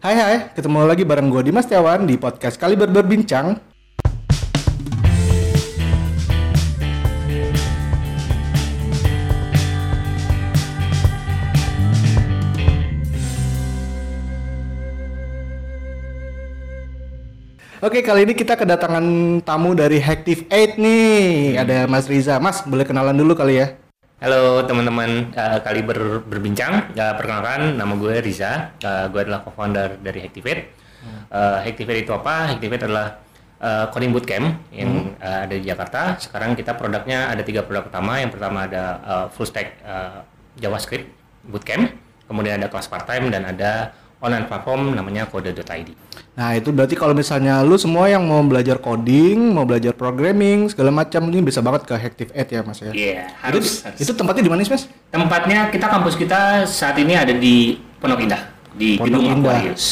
Hai hai, ketemu lagi bareng gue Dimas Tiawan di podcast Kaliber Berbincang. Oke, kali ini kita kedatangan tamu dari Hactive 8 nih. Ada Mas Riza. Mas, boleh kenalan dulu kali ya? Halo teman-teman uh, kali ber, berbincang. Uh, perkenalkan nama gue Riza. Uh, gue adalah co-founder dari Hactivate. Uh, Hactivate itu apa? Hactivate adalah uh, coding bootcamp yang hmm. uh, ada di Jakarta. Sekarang kita produknya ada tiga produk utama. Yang pertama ada uh, full stack uh, JavaScript bootcamp. Kemudian ada kelas part time dan ada online platform namanya kode.id. Nah itu berarti kalau misalnya lu semua yang mau belajar coding, mau belajar programming, segala macam ini bisa banget ke Hactive Ed ya mas ya? Iya yeah, harus, itu, harus. Itu tempatnya di mana sih mas? Tempatnya kita kampus kita saat ini ada di Pondok Indah di Pondok Gedung Indah. Aquarius.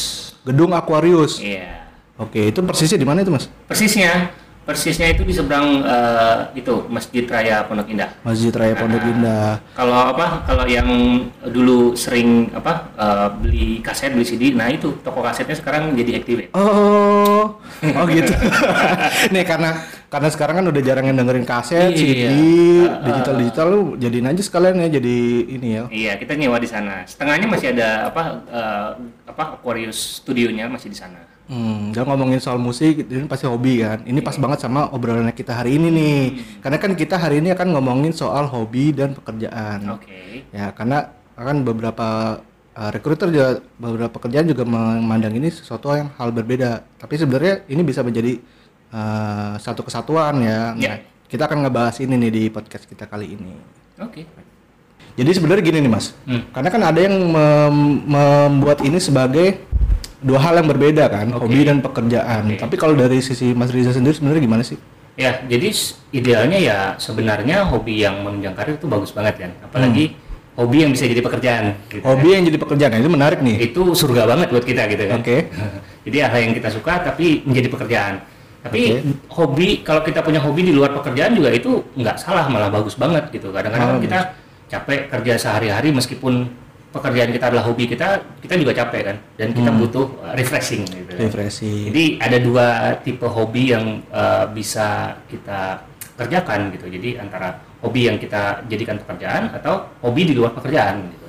Gedung Aquarius. Iya. Yeah. Oke itu persisnya di mana itu mas? Persisnya persisnya itu di seberang uh, itu Masjid Raya Pondok Indah. Masjid Raya Pondok nah, Indah. Kalau apa? Kalau yang dulu sering apa uh, beli kaset, beli CD, nah itu toko kasetnya sekarang jadi Activate. Oh, oh gitu. Nih karena karena sekarang kan udah jarang yang dengerin kaset, iya. CD, digital digital lu jadiin aja sekalian ya jadi ini ya. Iya, kita nyewa di sana. Setengahnya masih ada apa uh, apa Aquarius studionya masih di sana. Hmm, jangan ngomongin soal musik, ini pasti hobi kan. Ini pas banget sama obrolan kita hari ini nih. Hmm. Karena kan kita hari ini akan ngomongin soal hobi dan pekerjaan. Oke. Okay. Ya, karena akan beberapa uh, recruiter juga beberapa pekerjaan juga memandang ini sesuatu yang hal berbeda. Tapi sebenarnya ini bisa menjadi uh, satu kesatuan ya. Yeah. Nah, kita akan ngebahas ini nih di podcast kita kali ini. Oke. Okay. Jadi sebenarnya gini nih Mas. Hmm. Karena kan ada yang mem membuat ini sebagai dua hal yang berbeda kan, okay. hobi dan pekerjaan. Okay. Tapi kalau dari sisi Mas Riza sendiri sebenarnya gimana sih? Ya, jadi idealnya ya sebenarnya hobi yang menunjang karir itu bagus banget kan. Apalagi hmm. hobi yang bisa jadi pekerjaan. Gitu hobi kan. yang jadi pekerjaan, nah, itu menarik nih. Itu surga banget buat kita gitu kan. Oke. Okay. jadi hal yang kita suka tapi menjadi pekerjaan. Tapi okay. hobi kalau kita punya hobi di luar pekerjaan juga itu nggak salah malah bagus banget gitu. Kadang-kadang oh, kita capek kerja sehari-hari meskipun pekerjaan kita adalah hobi kita, kita juga capek kan, dan kita hmm. butuh uh, refreshing. Gitu, refreshing. Jadi ada dua tipe hobi yang uh, bisa kita kerjakan gitu. Jadi antara hobi yang kita jadikan pekerjaan atau hobi di luar pekerjaan. Gitu.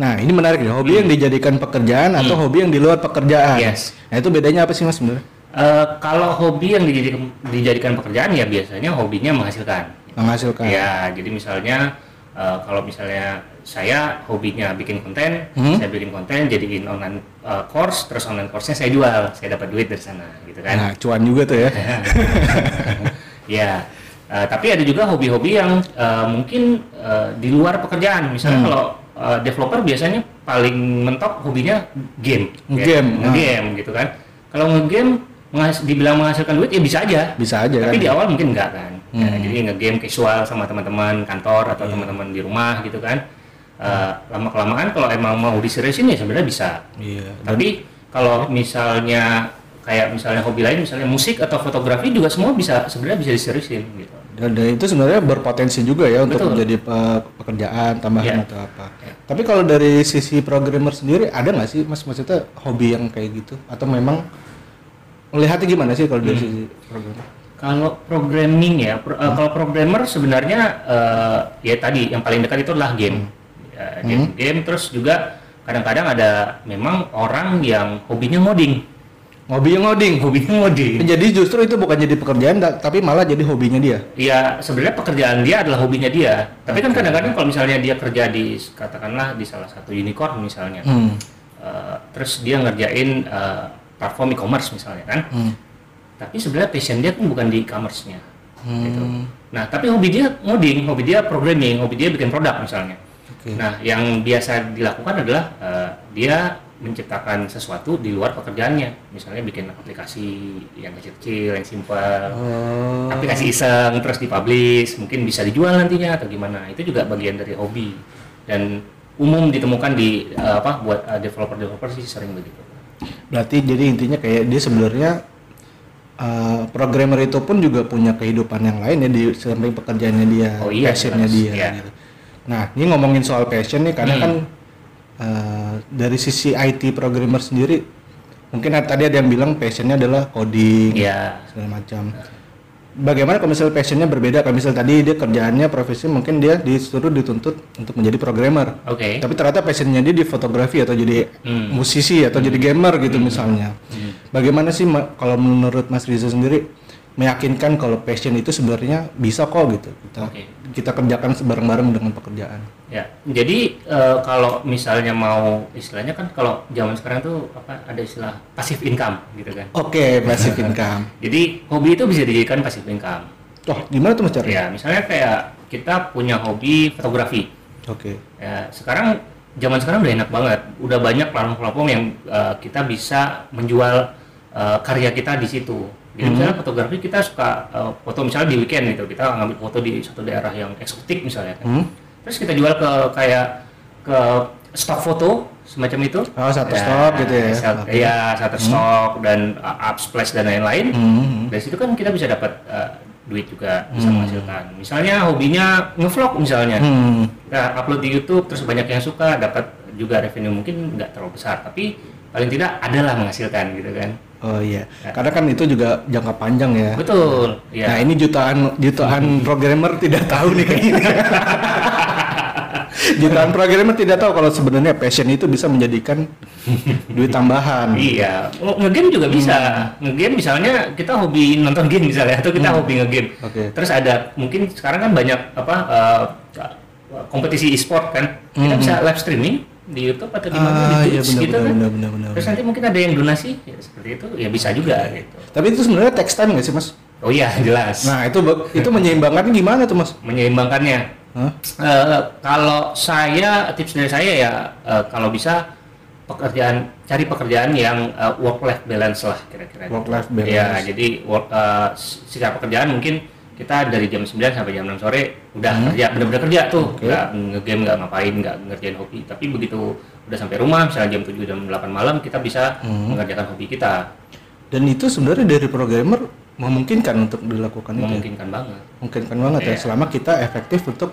Nah ini menarik nih, hobi hmm. yang dijadikan pekerjaan atau hmm. hobi yang di luar pekerjaan. Yes. Nah itu bedanya apa sih mas sebenarnya? Uh, kalau hobi yang dijadikan, dijadikan pekerjaan ya biasanya hobinya menghasilkan. Menghasilkan. Ya, jadi misalnya uh, kalau misalnya saya hobinya bikin konten, hmm? saya bikin konten, jadiin online uh, course, terus online course-nya saya jual, saya dapat duit dari sana, gitu kan? Nah, cuan juga tuh ya. ya, uh, tapi ada juga hobi-hobi yang uh, mungkin uh, di luar pekerjaan, misalnya hmm. kalau uh, developer biasanya paling mentok hobinya game, game, ya, game, nah. gitu kan? Kalau ngegame menghas dibilang menghasilkan duit ya bisa aja bisa aja tapi kan? di awal mungkin enggak kan ya, hmm. ya, jadi ngegame casual sama teman-teman kantor atau yeah. teman-teman di rumah gitu kan uh, lama kelamaan kalau emang mau diseriusin ya sebenarnya bisa yeah. tapi kalau misalnya kayak misalnya hobi lain misalnya musik atau fotografi juga semua bisa sebenarnya bisa diseriusin gitu dan, dan itu sebenarnya berpotensi juga ya untuk Betul. menjadi pe pekerjaan tambahan yeah. atau apa yeah. tapi kalau dari sisi programmer sendiri ada nggak sih mas maksudnya hobi yang kayak gitu atau memang melihatnya gimana sih kalau dari hmm. sisi programmer? Kalau programming ya, pro, uh, kalau programmer sebenarnya uh, ya tadi yang paling dekat itu adalah game. Hmm. Ya, game, hmm. game terus juga kadang-kadang ada memang orang yang hobinya ngoding. Hobinya ngoding, hobinya ngoding. Jadi justru itu bukan jadi pekerjaan, tapi malah jadi hobinya dia. Iya, sebenarnya pekerjaan dia adalah hobinya dia. Tapi okay. kan kadang-kadang kalau misalnya dia kerja di katakanlah di salah satu unicorn misalnya, hmm. uh, terus dia ngerjain uh, platform e-commerce misalnya kan hmm. tapi sebenarnya passion dia pun bukan di e-commerce-nya hmm. gitu nah tapi hobi dia ngoding hobi dia programming hobi dia bikin produk misalnya okay. nah yang biasa dilakukan adalah uh, dia menciptakan sesuatu di luar pekerjaannya misalnya bikin aplikasi yang kecil-kecil yang simpel oh. aplikasi iseng terus dipublish mungkin bisa dijual nantinya atau gimana itu juga bagian dari hobi dan umum ditemukan di uh, apa buat uh, developer-developer sih sering begitu Berarti jadi intinya kayak dia sebenarnya uh, programmer itu pun juga punya kehidupan yang lain ya di samping pekerjaannya dia, oh, iya, passionnya dia. Iya. Gitu. Nah, ini ngomongin soal passion nih karena hmm. kan uh, dari sisi IT programmer sendiri mungkin tadi ada yang bilang passionnya adalah coding Iya. segala macam bagaimana kalau misalnya passionnya berbeda? Kalau misalnya tadi dia kerjaannya profesi mungkin dia disuruh dituntut untuk menjadi programmer. Oke. tapi ternyata passionnya dia di fotografi atau jadi Hmm. musisi atau jadi gamer gitu misalnya. Bagaimana sih kalau menurut Mas Riza sendiri meyakinkan kalau passion itu sebenarnya bisa kok gitu kita Oke. kita kerjakan bareng-bareng dengan pekerjaan Ya, jadi eh, kalau misalnya mau istilahnya kan kalau zaman sekarang tuh apa ada istilah passive income gitu kan. oke passive income Jadi hobi itu bisa dijadikan passive income. oh gimana tuh mas Cari? Ya, misalnya kayak kita punya hobi fotografi. oke Ya, sekarang zaman sekarang udah enak banget. Udah banyak platform-platform yang eh, kita bisa menjual eh, karya kita di situ. Jadi misalnya fotografi kita suka eh, foto misalnya di weekend gitu, kita ngambil foto di satu daerah yang eksotik misalnya kan. Hmm? Terus kita jual ke kayak ke stok foto semacam itu. Oh, Shutterstock gitu ya? sat- Oke. Iya, Shutterstock dan uh, Upsplash dan lain-lain. Hmm. Dari situ kan kita bisa dapat uh, duit juga, bisa menghasilkan. Misalnya hobinya ngevlog misalnya. Hmm. Kita upload di YouTube terus banyak yang suka, dapat juga revenue mungkin nggak terlalu besar, tapi paling tidak adalah menghasilkan gitu kan. Oh iya, karena kan itu juga jangka panjang ya. Betul. Nah Ya. ini jutaan jutaan programmer tidak tahu nih kayaknya. jutaan programmer tidak tahu kalau sebenarnya passion itu bisa menjadikan duit tambahan. Iya, Nge- ngegame juga bisa. Ngegame misalnya kita hobi nonton game misalnya atau kita hobi ngegame. Oke. Terus ada mungkin sekarang kan banyak apa uh, kompetisi e-sport kan. Kita bisa live streaming di YouTube atau di mana Ah, di iya, Twitch benar, gitu kan. benar, benar, benar, Terus nanti mungkin ada yang donasi ya, seperti itu ya bisa juga gitu. Tapi itu sebenarnya text time nggak sih mas? Oh iya jelas. Nah itu itu menyeimbangkannya gimana tuh mas? Menyeimbangkannya. Hah? Eh, kalau saya tips dari saya ya eh, kalau bisa pekerjaan cari pekerjaan yang work life balance lah kira-kira. gitu. Work-life balance. Ya, jadi work eh, s- secara pekerjaan mungkin kita dari jam 9 sampai jam 6 sore udah kerja benar-benar kerja tuh, Hmm. Oke. nggak ngegame nggak ngapain, nggak ngerjain hobi. Tapi begitu udah sampai rumah misalnya jam 7 jam 8 malam kita bisa Hmm. mengerjakan hobi kita. Dan itu sebenarnya dari programmer memungkinkan untuk dilakukan itu. ya? Memungkinkan banget. Memungkinkan banget ya Iya. selama kita efektif untuk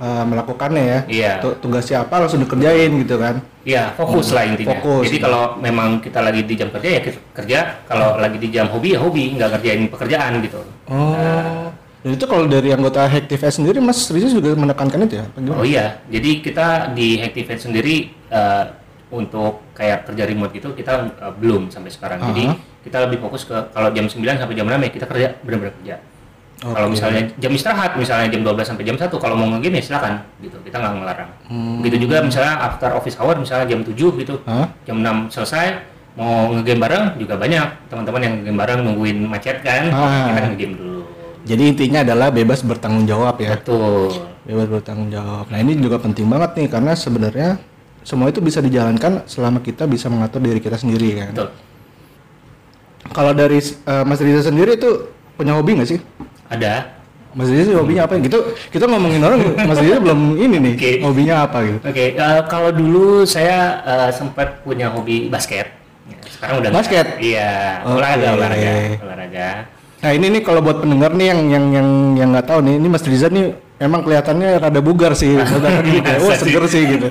uh, melakukannya ya. Iya. Tu- Tugasnya apa langsung dikerjain gitu kan. Iya, fokus lah intinya. Fokus. Jadi kalau memang kita lagi di jam kerja ya kerja, kalau lagi di jam hobi ya hobi, nggak kerjain pekerjaan gitu. Oh. Dan itu kalau dari anggota Hacktivate sendiri Mas Riza juga menekankan itu ya? Apa gimana? Oh iya, jadi kita di Hacktivate sendiri eh, untuk kayak kerja remote gitu kita eh, belum sampai sekarang. Jadi Aha. kita lebih fokus ke kalau jam 9 sampai jam 6 ya kita kerja benar-benar kerja. Kalau Oke. misalnya jam istirahat, misalnya jam 12 sampai jam 1 kalau mau ngegame ya silakan gitu. Kita nggak ngelarang. Hmm. Begitu juga misalnya after office hour misalnya jam 7 gitu. Hah? jam 6 selesai mau ngegame bareng juga banyak teman-teman yang ngegame bareng nungguin macet kan Ah. kita ngegame dulu Jadi intinya adalah bebas bertanggung jawab ya. betul Bebas bertanggung jawab. Nah ini juga penting banget nih karena sebenarnya semua itu bisa dijalankan selama kita bisa mengatur diri kita sendiri kan. betul Kalau dari uh, Mas Riza sendiri itu punya hobi nggak sih? Ada Mas sih hobinya apa? Gitu kita ngomongin orang Mas Riza belum ini nih Oke. hobinya apa gitu. oke eh, kalau dulu saya eh, sempat punya hobi basket Ya, sekarang udah. Basket? iya Oke. olahraga olahraga olahraga Nah ini nih kalau buat pendengar nih yang yang yang yang nggak tahu nih, ini Mas Riza nih emang kelihatannya rada bugar sih, rada gitu ya. Wah seger sih gitu.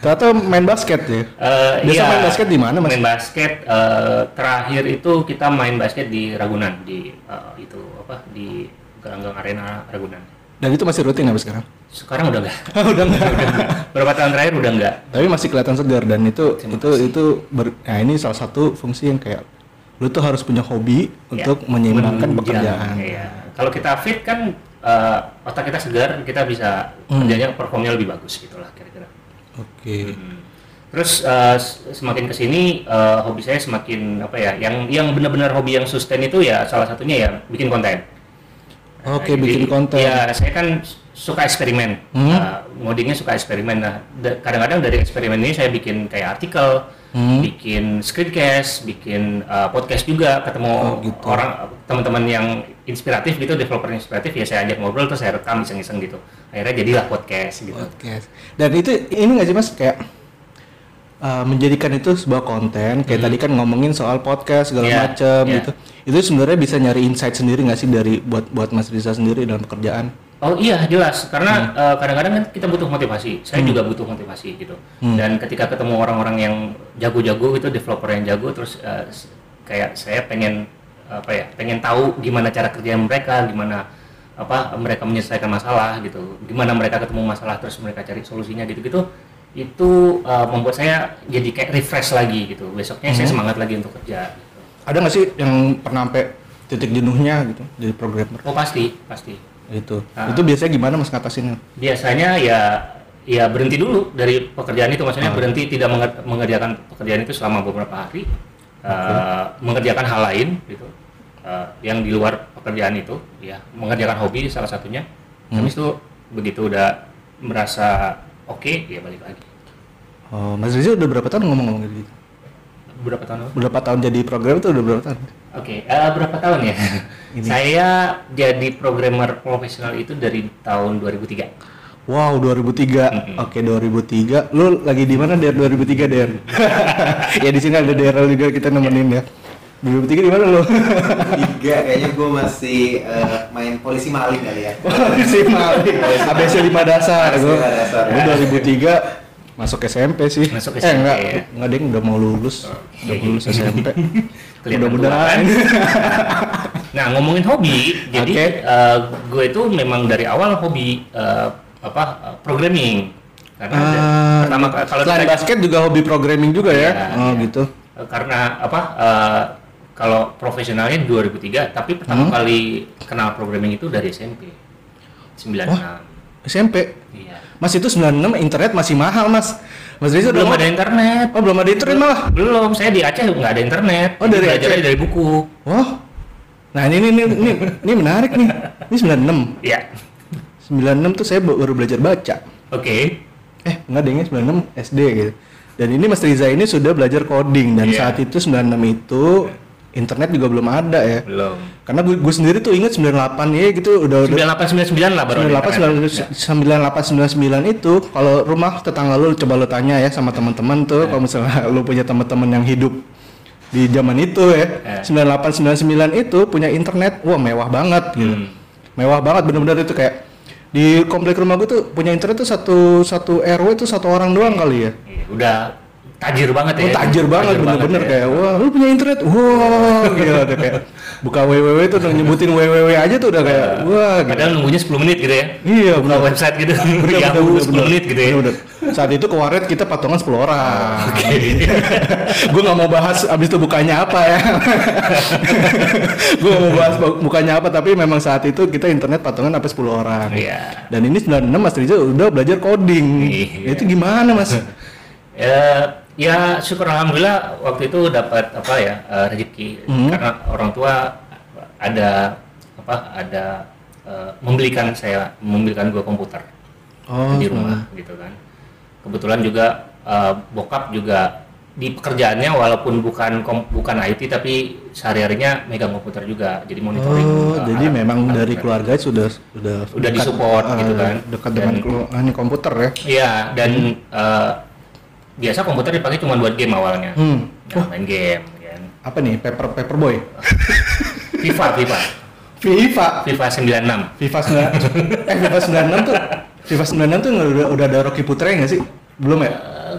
Ternyata main basket ya. Eh, Biasa iya, main basket di mana, Mas? Main basket eh, terakhir itu kita main basket di Ragunan di eh, itu apa di Gelanggang Arena Ragunan. Dan itu masih rutin habis sekarang? Sekarang udah enggak. Udah enggak. Beberapa tahun terakhir udah enggak. Tapi masih kelihatan segar dan itu Terima itu itu ber, nah ini salah satu fungsi yang kayak lu tuh harus punya hobi untuk menyeimbangkan pekerjaan. iya. Kalau kita fit kan eh, otak kita segar, kita bisa Hmm. kerjanya performnya lebih bagus gitulah kira-kira. Oke. Hmm. Terus s- semakin ke sini eh, hobi saya semakin apa ya? Yang yang benar-benar hobi yang sustain itu ya salah satunya ya bikin konten. Oke, Nah, bikin jadi, konten. Ya, saya kan suka eksperimen. Hmm. Uh, ngodingnya suka eksperimen. Nah, da- kadang-kadang dari eksperimen ini saya bikin kayak artikel, Hmm. bikin screencast, bikin uh, podcast juga, ketemu Oh, gitu. orang teman-teman yang inspiratif gitu, developer inspiratif ya saya ajak ngobrol terus saya rekam iseng-iseng gitu. Akhirnya jadilah podcast gitu. Podcast. Dan itu ini nggak sih Mas kayak uh, menjadikan itu sebuah konten kayak tadi kan ngomongin soal podcast segala Hmm. Iya, macam iya. gitu. Itu sebenarnya bisa nyari insight sendiri nggak sih dari buat buat Mas Riza sendiri dalam pekerjaan? Oh iya jelas karena eh, kadang-kadang kan kita butuh motivasi. Saya juga butuh motivasi gitu. Dan ketika ketemu orang-orang yang jago-jago itu developer yang jago terus s- kayak saya pengen apa ya pengen tahu gimana cara kerja mereka, gimana apa mereka menyelesaikan masalah gitu, gimana mereka ketemu masalah terus mereka cari solusinya gitu-gitu itu eh, membuat saya jadi kayak refresh lagi gitu. Besoknya saya semangat lagi untuk kerja. Gitu. Ada nggak sih yang pernah sampai titik jenuhnya gitu jadi programmer? Oh pasti pasti. Itu. Ah. Itu biasanya gimana Mas ngatasinnya? biasanya ya ya berhenti dulu dari pekerjaan itu maksudnya berhenti tidak menger- mengerjakan pekerjaan itu selama beberapa hari eh, mengerjakan hal lain gitu eh, yang di luar pekerjaan itu ya mengerjakan hobi salah satunya habis itu begitu udah merasa oke ya balik lagi Oh, Mas Rizal udah berapa tahun ngomong-ngomong gitu? berapa tahun lalu? Berapa tahun jadi programmer tuh udah berapa tahun? Oke, eh, berapa tahun ya? Saya jadi programmer profesional itu dari tahun 2003. Wow, 2003. Oke, 2003. Lu lagi di mana Der 2003 Der? ya di sini ada Daryl juga kita nemenin ya. 2003 di mana lu? tiga kayaknya gue masih eh, main polisi maling kali ya Polisi Mali. ABC 5 dasar. ABC Gua, lima dasar. gua 2003 masuk SMP sih. Masuk Eh SMP, enggak, ya. enggak ding udah mau lulus. Udah Oke. lulus SMP. Kelihatan Mudah-mudahan. Nah ngomongin hobi, jadi Oke. eh, gue itu memang dari awal hobi eh, apa eh, programming. Karena ada- Ah, pertama ka- kalau selain basket juga hobi programming juga ya? Iya, oh iya. gitu. Eh, karena apa? eh, kalau profesionalnya 2003, tapi pertama Hmm. kali kenal programming itu dari SMP 96. SMP. Iya. Mas itu 96 internet masih mahal mas. Mas Rizal Belum ada internet. Oh belum ada internet malah. Belum, saya di Aceh nggak ada internet. Oh, dari Aceh? dari buku. Wah. Nah ini ini ini ini, ini menarik nih. Ini 96. Iya. 96 tuh saya baru belajar baca. Oke. Eh enggak deh 96 SD gitu. Dan ini Mas Riza ini sudah belajar coding dan Iya. saat itu 96 itu internet juga belum ada ya. Belum. Karena gue, gue sendiri tuh inget 98 ya gitu udah udah 9899 lah baru ada 98 internet. 98 99 itu kalau rumah tetangga lu coba lu tanya ya sama teman-teman tuh kalau misalnya lu punya teman-teman yang hidup di zaman itu ya Eh. 98 99 itu punya internet wah mewah banget gitu Hmm. mewah banget bener-bener itu kayak di komplek rumah gue tuh punya internet tuh satu satu RW tuh satu orang doang kali ya Iya, udah tajir banget ya. Oh, tajir banget bener-bener ya. kayak wah lu punya internet wah gila tuh kayak buka www tuh udah nyebutin www aja tuh udah kayak wah gitu. Padahal nunggunya 10 menit gitu ya. Iya, Buka bener. website gitu. Bener, Yahoo bener, 10 bener, menit gitu ya. bener, bener. Saat itu ke Waret kita patungan 10 orang. gue nggak mau bahas abis itu bukanya apa ya. gue mau bahas bu- bukanya apa tapi memang saat itu kita internet patungan sampai 10 orang. Iya. Dan ini 96 Mas Rizal udah belajar coding. Iya. Itu gimana Mas? Ya, ya syukur alhamdulillah waktu itu dapat apa ya eh, rezeki Hmm. karena orang tua ada apa ada eh, membelikan saya membelikan dua komputer Oh, di rumah gitu kan. Kebetulan juga eh, bokap juga di pekerjaannya walaupun bukan kom- bukan IT tapi sehari-harinya megang komputer juga jadi monitoring. Oh, jadi alat- memang alat dari komputer. keluarga sudah sudah Udah dekat, disupport eh, gitu kan. Dekat dengan Dan- komputer ya. Iya, dan eh, biasa komputer dipakai cuma buat game awalnya. Hmm. Nah, main game kan. Apa nih? Paper Paperboy. FIFA, FIFA. FIFA. FIFA 96. FIFA 9 eh FIFA 96 tuh FIFA 96 tuh udah, udah ada Rocky Putra nggak sih? Belum ya? Eh,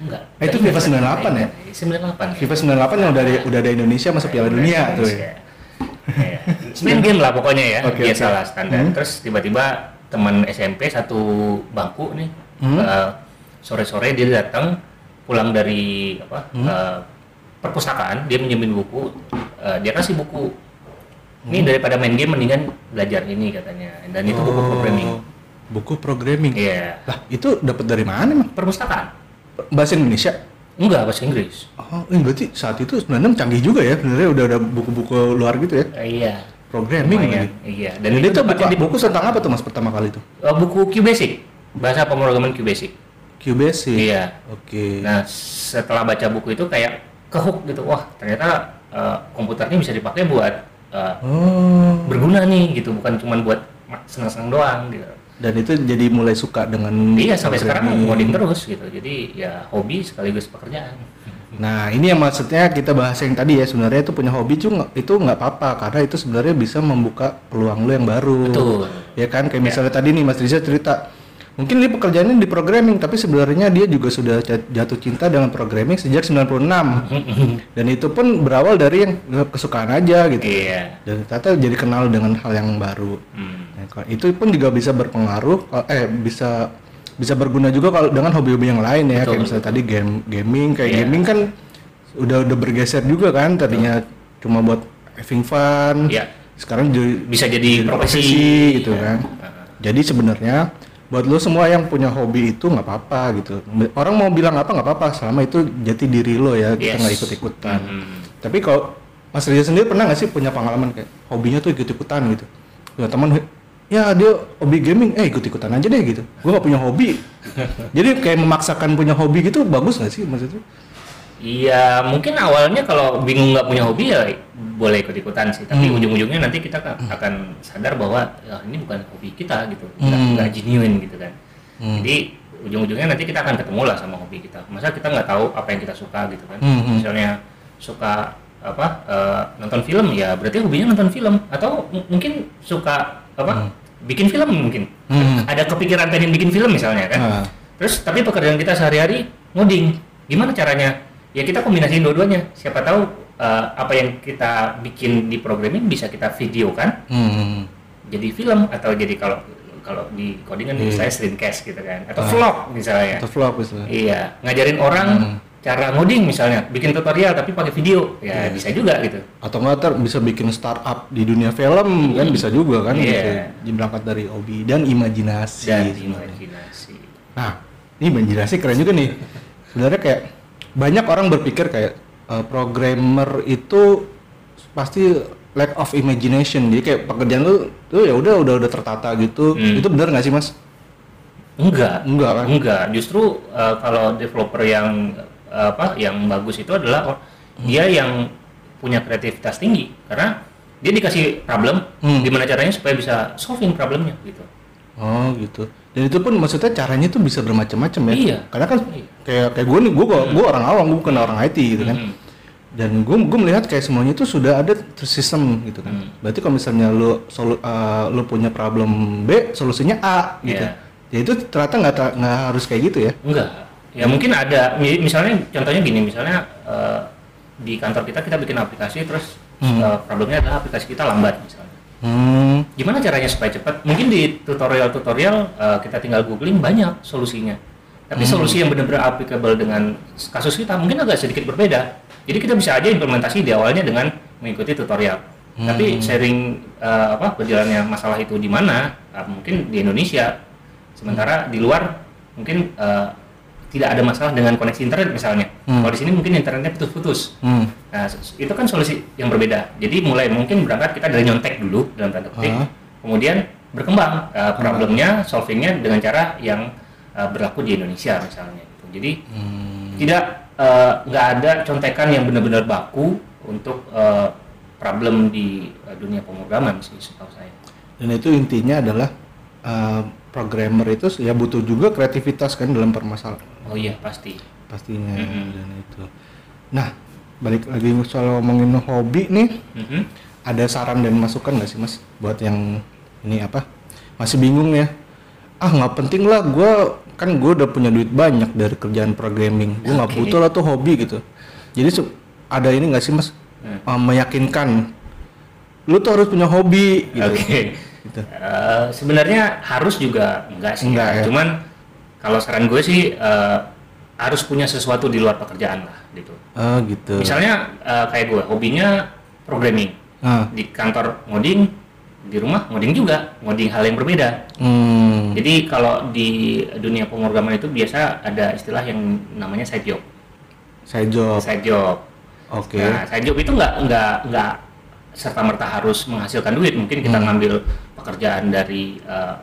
enggak. Eh, itu FIFA 98 ya? 98. FIFA 98 yang udah ada udah ada Indonesia masuk Piala Dunia tuh ya. Iya. Main game lah pokoknya ya, Oke, biasa oke. lah standar. Hmm. Terus tiba-tiba teman SMP satu bangku nih, Hmm. eh, sore-sore dia datang pulang dari apa Hmm. eh, perpustakaan, dia minjemin buku, eh, dia kasih buku. Ini Hmm. daripada main game mendingan belajar ini katanya. Dan itu buku programming. Oh, Buku programming. Iya. Lah, itu dapat dari mana, Mang? Perpustakaan? Bahasa Indonesia? Enggak, bahasa Inggris. Oh, ini berarti saat itu 96 canggih juga ya. Sebenarnya udah ada buku-buku luar gitu ya. Eh, iya. Programming Lumayan. Iya. Dan itu buku, dapatnya di buku tentang apa tuh Mas pertama kali itu? Eh, buku QBasic, bahasa pemrograman QBasic. QBasic. Iya. Oke. Nah, setelah baca buku itu kayak kehook gitu. Wah, ternyata eh, komputer ini bisa dipakai buat eh, Oh. berguna nih gitu, bukan cuma buat senang-senang doang gitu. Dan itu jadi mulai suka dengan Iya, sampai sekarang programming. coding terus gitu. Jadi ya hobi sekaligus pekerjaan. Nah, ini yang maksudnya kita bahas yang tadi ya sebenarnya itu punya hobi nggak itu nggak apa-apa karena itu sebenarnya bisa membuka peluang lu yang baru. Betul. ya kan kayak misalnya tadi nih Mas Riza cerita mungkin dia pekerjaannya di programming tapi sebenarnya dia juga sudah jat- jatuh cinta dengan programming sejak 96 dan itu pun berawal dari yang kesukaan aja gitu Iya. dan ternyata jadi kenal dengan hal yang baru Hmm. Nah, itu pun juga bisa berpengaruh kalau- eh bisa bisa berguna juga kalau dengan hobi-hobi yang lain ya Betul, kayak misalnya tadi game gaming kayak Iya. gaming kan udah udah bergeser juga kan tadinya cuma buat having fun Iya. sekarang jadi Bisa jadi profesi. gitu Iya. kan jadi sebenarnya buat lo semua yang punya hobi itu nggak apa-apa gitu orang mau bilang apa nggak apa-apa selama itu jati diri lo ya kita Yes. nggak ikut-ikutan Hmm. tapi kalau Mas Riza sendiri pernah nggak sih punya pengalaman kayak hobinya tuh ikut-ikutan gitu? Punya teman, ya dia hobi gaming, eh ikut-ikutan aja deh gitu. Gue nggak punya hobi. Jadi kayak memaksakan punya hobi gitu bagus nggak sih maksudnya? Iya, mungkin awalnya kalau bingung nggak punya hobi ya boleh ikut-ikutan sih. Tapi Hmm. ujung-ujungnya nanti kita ka- akan sadar bahwa ya, ini bukan hobi kita gitu, nggak Hmm. nggak genuine gitu kan. Hmm. Jadi ujung-ujungnya nanti kita akan ketemu lah sama hobi kita. Masa kita nggak tahu apa yang kita suka gitu kan? Hmm, hmm. Misalnya suka apa eh, nonton film ya berarti hobinya nonton film atau mungkin suka apa bikin film mungkin. Hmm. Ada kepikiran pengen bikin film misalnya kan? Ah. Terus tapi pekerjaan kita sehari-hari ngoding. Gimana caranya? Ya kita kombinasiin dua-duanya. Siapa tahu eh, apa yang kita bikin di programming bisa kita videokan Hmm. jadi film atau jadi kalau kalau di coding kan Iya. saya screencast gitu kan atau Ah. vlog misalnya. Atau vlog misalnya. Iya, ngajarin orang Hmm. cara ngoding misalnya, bikin tutorial tapi pakai video. Ya Iya. bisa juga gitu. Atau nggak bisa bikin startup di dunia film kan bisa juga kan Iya. gitu. Berangkat dari hobi dan imajinasi. Dan imajinasi. Nah, ini imajinasi keren juga nih. Sebenarnya kayak banyak orang berpikir kayak uh, programmer itu pasti lack of imagination. Jadi kayak pekerjaan lu tuh ya udah udah udah tertata gitu. Hmm. Itu benar nggak sih, Mas? Enggak. Enggak kan? Enggak, justru uh, kalau developer yang uh, apa yang bagus itu adalah or- dia yang punya kreativitas tinggi karena dia dikasih problem, Hmm. gimana caranya supaya bisa solving problemnya gitu. Oh, gitu. Dan itu pun maksudnya caranya tuh bisa bermacam-macam ya. Iya. Karena kan Iya. kayak kayak gue nih, gue gue orang awam, gue bukan orang IT gitu kan. Mhm. Dan gue gue melihat kayak semuanya itu sudah ada tersistem gitu kan. Hmm. Berarti kalau misalnya lu solu, uh, lu punya problem B, solusinya A gitu. Iya. Ya itu ternyata nggak nggak harus kayak gitu ya. Enggak. Ya mungkin ada mi- misalnya contohnya gini, misalnya uh, di kantor kita kita bikin aplikasi terus Hmm. uh, problemnya adalah aplikasi kita lambat misalnya. Hmm. Gimana caranya supaya cepat? Mungkin di tutorial-tutorial uh, kita tinggal googling banyak solusinya. Tapi Hmm. solusi yang benar-benar applicable dengan kasus kita mungkin agak sedikit berbeda. Jadi kita bisa aja implementasi di awalnya dengan mengikuti tutorial. Hmm. Tapi sharing uh, apa berjalannya masalah itu di mana? Uh, mungkin di Indonesia. Sementara di luar mungkin uh, tidak ada masalah dengan koneksi internet misalnya. Hmm. Kalau di sini mungkin internetnya putus-putus. Hmm. Nah, itu kan solusi yang berbeda. Jadi mulai mungkin berangkat kita dari nyontek dulu dalam tanda kutip, Ah. kemudian berkembang uh, problemnya, solvingnya dengan cara yang uh, berlaku di Indonesia misalnya. Gitu. Jadi Hmm. tidak uh, nggak ada contekan yang benar-benar baku untuk uh, problem di uh, dunia pemrograman sih setahu saya. Dan itu intinya adalah uh, programmer itu ya butuh juga kreativitas kan dalam permasalahan Oh iya pasti. pastinya Mhm. dan itu. Nah, balik lagi soal ngomongin hobi nih, Mhm. ada saran dan masukan nggak sih mas buat yang ini apa masih bingung ya? Ah nggak penting lah, gue kan gue udah punya duit banyak dari kerjaan programming, gue nggak Oke. butuh lah tuh hobi gitu. Jadi ada ini nggak sih mas Hmm. uh, meyakinkan lu tuh harus punya hobi gitu. Oke. Gitu. Eh, sebenarnya harus juga enggak sih. Enggak ya. Cuman kalau saran gue sih eh, harus punya sesuatu di luar pekerjaan lah gitu. Oh gitu. Misalnya eh, kayak gue hobinya programming Ah, di kantor ngoding di rumah ngoding juga ngoding hal yang berbeda. hmm, Jadi kalau di dunia pemrograman itu biasa ada istilah yang namanya side job. saya job. Side job. Oke. Nah, side job itu nggak nggak nggak serta merta harus menghasilkan duit. Mungkin kita Hmm. ngambil pekerjaan dari uh,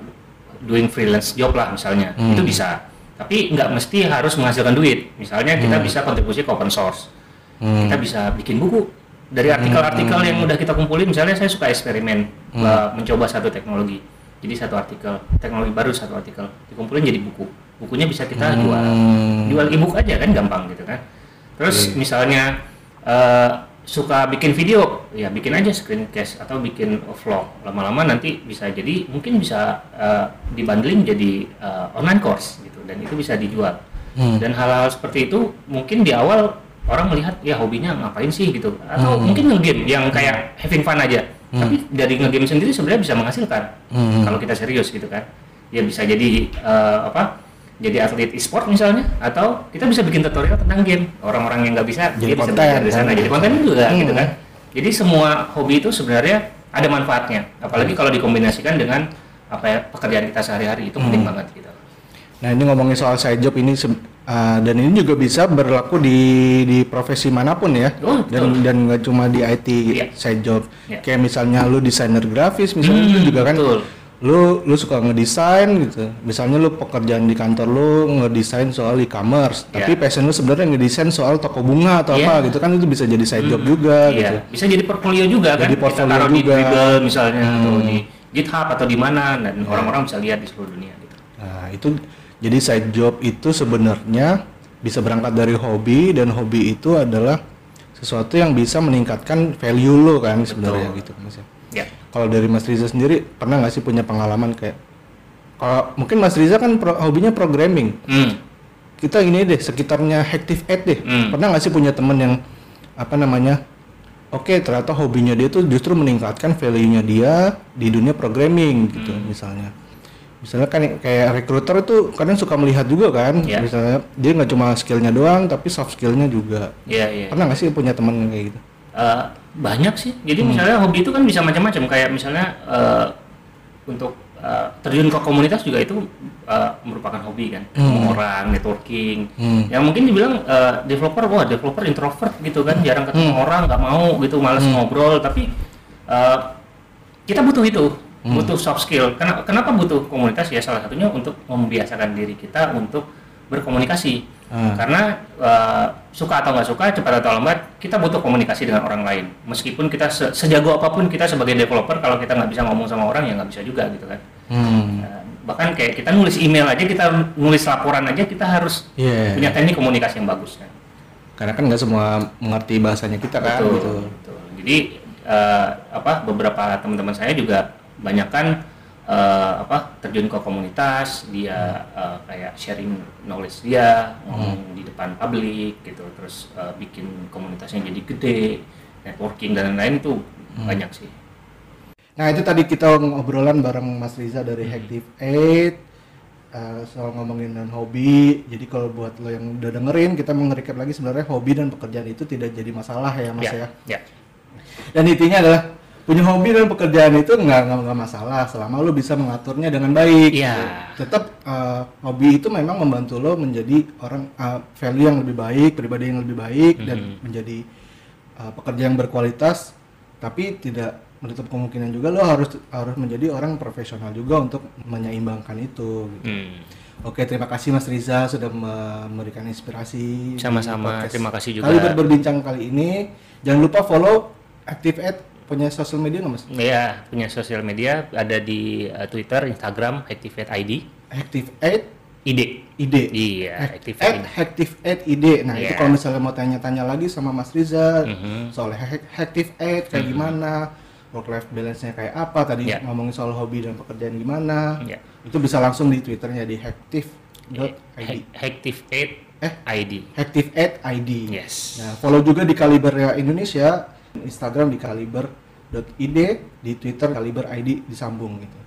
doing freelance job lah misalnya, Hmm. itu bisa. Tapi nggak mesti harus menghasilkan duit. Misalnya kita Hmm. bisa kontribusi ke open source. Hmm. Kita bisa bikin buku dari artikel-artikel yang udah kita kumpulin. Misalnya saya suka eksperimen Hmm. uh, mencoba satu teknologi. Jadi satu artikel teknologi baru satu artikel dikumpulin jadi buku. Bukunya bisa kita jual Hmm. jual ebook aja kan gampang gitu kan terus Iya. misalnya eh, suka bikin video ya bikin aja screencast atau bikin vlog lama-lama nanti bisa jadi mungkin bisa uh, dibundling jadi uh, online course gitu dan itu bisa dijual hmm. dan hal-hal seperti itu mungkin di awal orang melihat ya hobinya ngapain sih gitu atau hmm. mungkin ngegame yang kayak having fun aja hmm. tapi dari ngegame sendiri sebenarnya bisa menghasilkan hmm. kalau kita serius gitu kan ya bisa jadi uh, apa jadi atlet e-sport misalnya atau kita bisa bikin tutorial tentang game orang-orang yang nggak bisa jadi dia konten, bisa di sana kan? jadi konten juga hmm. gitu kan jadi semua hobi itu sebenarnya ada manfaatnya, apalagi kalau dikombinasikan dengan apa ya pekerjaan kita sehari-hari itu penting hmm. banget gitu. Nah ini ngomongin soal side job ini uh, dan ini juga bisa berlaku di di profesi mana pun ya oh, dan betul. dan nggak cuma di IT yeah. side job. Yeah. Kayak misalnya lu desainer grafis misalnya hmm, itu juga kan. Betul lu lu suka ngedesain gitu misalnya lu pekerjaan di kantor lu ngedesain soal e-commerce yeah. tapi passion lu sebenarnya ngedesain soal toko bunga atau yeah. apa gitu kan itu bisa jadi side job hmm. juga yeah. gitu bisa jadi portfolio juga jadi kan portfolio Kita juga di Google misalnya hmm. atau di GitHub atau di mana dan yeah. orang-orang bisa lihat di seluruh dunia gitu nah itu jadi side job itu sebenarnya bisa berangkat dari hobi dan hobi itu adalah sesuatu yang bisa meningkatkan value lo kan sebenarnya gitu mas ya kalau dari Mas Riza sendiri pernah nggak sih punya pengalaman kayak kalau mungkin Mas Riza kan pro, hobinya programming hmm. kita ini deh sekitarnya Hective Ed deh hmm. pernah nggak sih punya temen yang apa namanya oke okay, ternyata hobinya dia tuh justru meningkatkan value-nya dia di dunia programming gitu hmm. misalnya misalnya kan kayak recruiter itu kadang suka melihat juga kan yeah. misalnya dia nggak cuma skillnya doang tapi soft skillnya juga yeah, yeah. pernah nggak sih punya teman kayak gitu uh, banyak sih jadi hmm. misalnya hobi itu kan bisa macam-macam kayak misalnya uh, untuk uh, terjun ke komunitas juga itu uh, merupakan hobi kan hmm. orang networking hmm. yang mungkin dibilang uh, developer wah developer introvert gitu kan jarang ketemu hmm. orang nggak mau gitu malas hmm. ngobrol tapi uh, kita butuh itu hmm. butuh soft skill kenapa kenapa butuh komunitas ya salah satunya untuk membiasakan diri kita untuk berkomunikasi hmm. karena uh, suka atau nggak suka cepat atau lambat kita butuh komunikasi dengan orang lain meskipun kita se sejago apa pun kita sebagai developer kalau kita nggak bisa ngomong sama orang ya nggak bisa juga gitu kan hmm. uh, bahkan kayak kita nulis email aja kita nulis laporan aja kita harus yeah. punya teknik komunikasi yang bagus kan karena kan nggak semua mengerti bahasanya kita kan betul, gitu. betul. jadi uh, apa beberapa teman-teman saya juga banyak kan uh, apa terjun ke komunitas dia uh, kayak sharing knowledge dia ngomong hmm. di depan publik gitu terus uh, bikin komunitasnya jadi gede networking dan lain-lain tuh hmm. banyak sih nah itu tadi kita ngobrolan bareng Mas Riza dari hmm. Active Aid Uh, soal ngomongin dan hobi. Jadi kalau buat lo yang udah dengerin, kita mengerikan lagi sebenarnya hobi dan pekerjaan itu tidak jadi masalah ya mas ya. ya. ya. Dan intinya adalah punya hobi dan pekerjaan itu nggak nggak masalah selama lo bisa mengaturnya dengan baik. Iya. Tetap uh, hobi itu memang membantu lo menjadi orang uh, value yang lebih baik, pribadi yang lebih baik mm -hmm. dan menjadi uh, pekerja yang berkualitas. Tapi tidak menutup kemungkinan juga lo harus harus menjadi orang profesional juga untuk menyeimbangkan itu. Gitu. Mm. Oke, terima kasih Mas Riza sudah memberikan inspirasi. Sama-sama, terima kasih juga. Kali berbincang kali ini, jangan lupa follow Active Ed punya sosial media nggak mas? Iya punya sosial media ada di uh, Twitter, Instagram, Activate ID. Activate ID. ID. Iya. Activate Activate ID. Nah yeah. itu iya. kalau misalnya mau tanya-tanya lagi sama Mas Riza mm -hmm. soal Activate kayak mm -hmm. gimana, work life balance-nya kayak apa, tadi yeah. ngomongin soal hobi dan pekerjaan gimana, yeah. itu bisa langsung di Twitternya di active.id. Activate eh ID. Activate ID. Yes. Nah follow juga di Kaliber Indonesia Instagram di kaliber.id, di Twitter kaliber ID disambung gitu.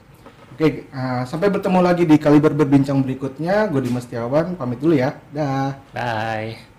Oke, uh, sampai bertemu lagi di kaliber berbincang berikutnya. Gue Dimas Setiawan, pamit dulu ya. Dah. Bye.